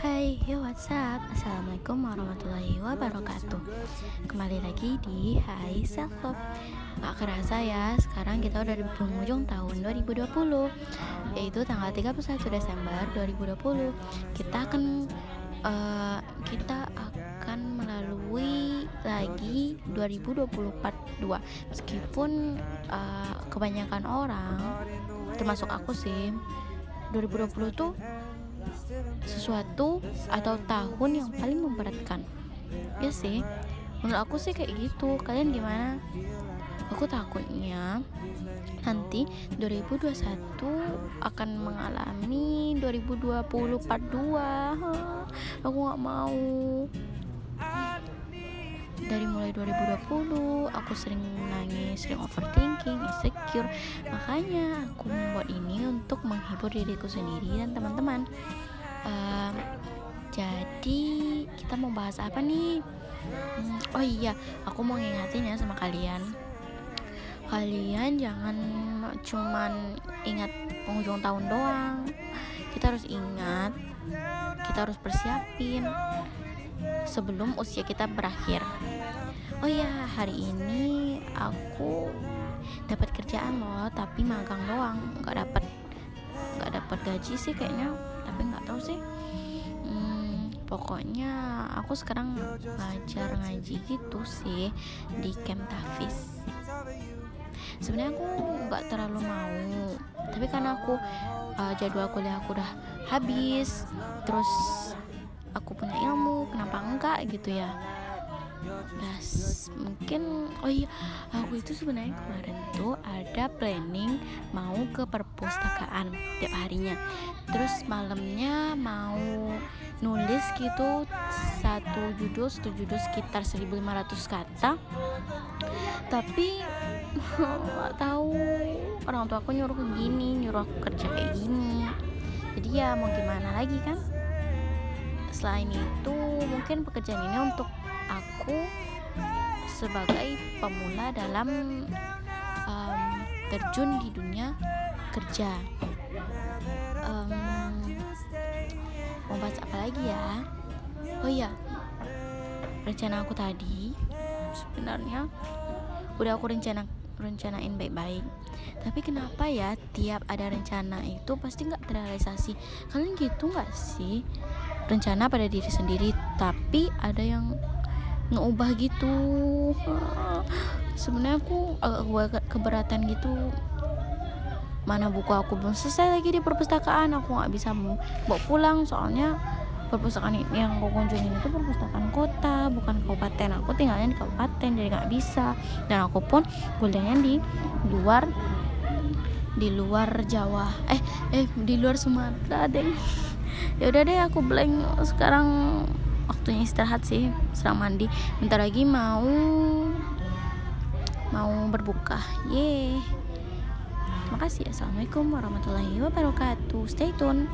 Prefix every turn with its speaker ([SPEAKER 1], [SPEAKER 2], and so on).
[SPEAKER 1] Hai, yo what's up? Assalamualaikum warahmatullahi wabarakatuh. Kembali lagi di Hai Self Love. Gak kerasa ya, sekarang kita udah di penghujung tahun 2020 Yaitu tanggal 31 Desember 2020 Kita akan uh, Kita akan melalui lagi 2024 2 Meskipun uh, kebanyakan orang Termasuk aku sih 2020 tuh sesuatu atau tahun yang paling memberatkan. Ya sih menurut aku sih kayak gitu. Kalian gimana? Aku takutnya nanti 2021 akan mengalami 2020 part 2 aku gak mau. Dari mulai 2020 aku sering nangis, sering overthinking, insecure. Makanya aku membuat ini untuk menghibur diriku sendiri dan teman-teman um, jadi kita mau bahas apa nih? Hmm, oh iya aku mau ngingatin ya sama kalian. Kalian jangan cuman ingat penghujung tahun doang. Kita harus ingat kita harus persiapin sebelum usia kita berakhir. Oh ya hari ini aku dapat kerjaan loh tapi magang doang. Nggak dapat nggak dapat gaji sih kayaknya tapi nggak tahu sih. Hmm, pokoknya aku sekarang ngajar ngaji gitu sih di camp Tafis sebenarnya aku nggak terlalu mau tapi karena aku uh, jadwal kuliah aku udah habis terus aku punya ilmu kenapa enggak gitu ya Das, mungkin oh iya aku itu sebenarnya kemarin tuh ada planning mau ke perpustakaan tiap harinya. Terus malamnya mau nulis gitu satu judul satu judul sekitar 1500 kata. Tapi nggak tahu orang tua aku nyuruh gini nyuruh aku kerja kayak gini. Jadi ya mau gimana lagi kan? Selain itu mungkin pekerjaan ini untuk sebagai pemula dalam um, terjun di dunia kerja. Um, mau bahas apa lagi ya? Oh iya rencana aku tadi sebenarnya udah aku rencana rencanain baik-baik. Tapi kenapa ya tiap ada rencana itu pasti nggak terrealisasi? Kalian gitu nggak sih rencana pada diri sendiri? Tapi ada yang ngeubah gitu. Sebenarnya aku agak keberatan gitu. Mana buku aku belum selesai lagi di perpustakaan aku nggak bisa bawa pulang. Soalnya perpustakaan yang aku kunjungin itu perpustakaan kota bukan kabupaten. Aku tinggalnya di kabupaten jadi nggak bisa. Dan aku pun kuliahnya di luar di luar Jawa. Eh eh di luar Sumatera deh. Ya udah deh aku blank. Sekarang waktunya istirahat sih serang mandi. Bentar lagi mau mau berbuka. Ye makasih assalamualaikum warahmatullahi wabarakatuh. Stay tune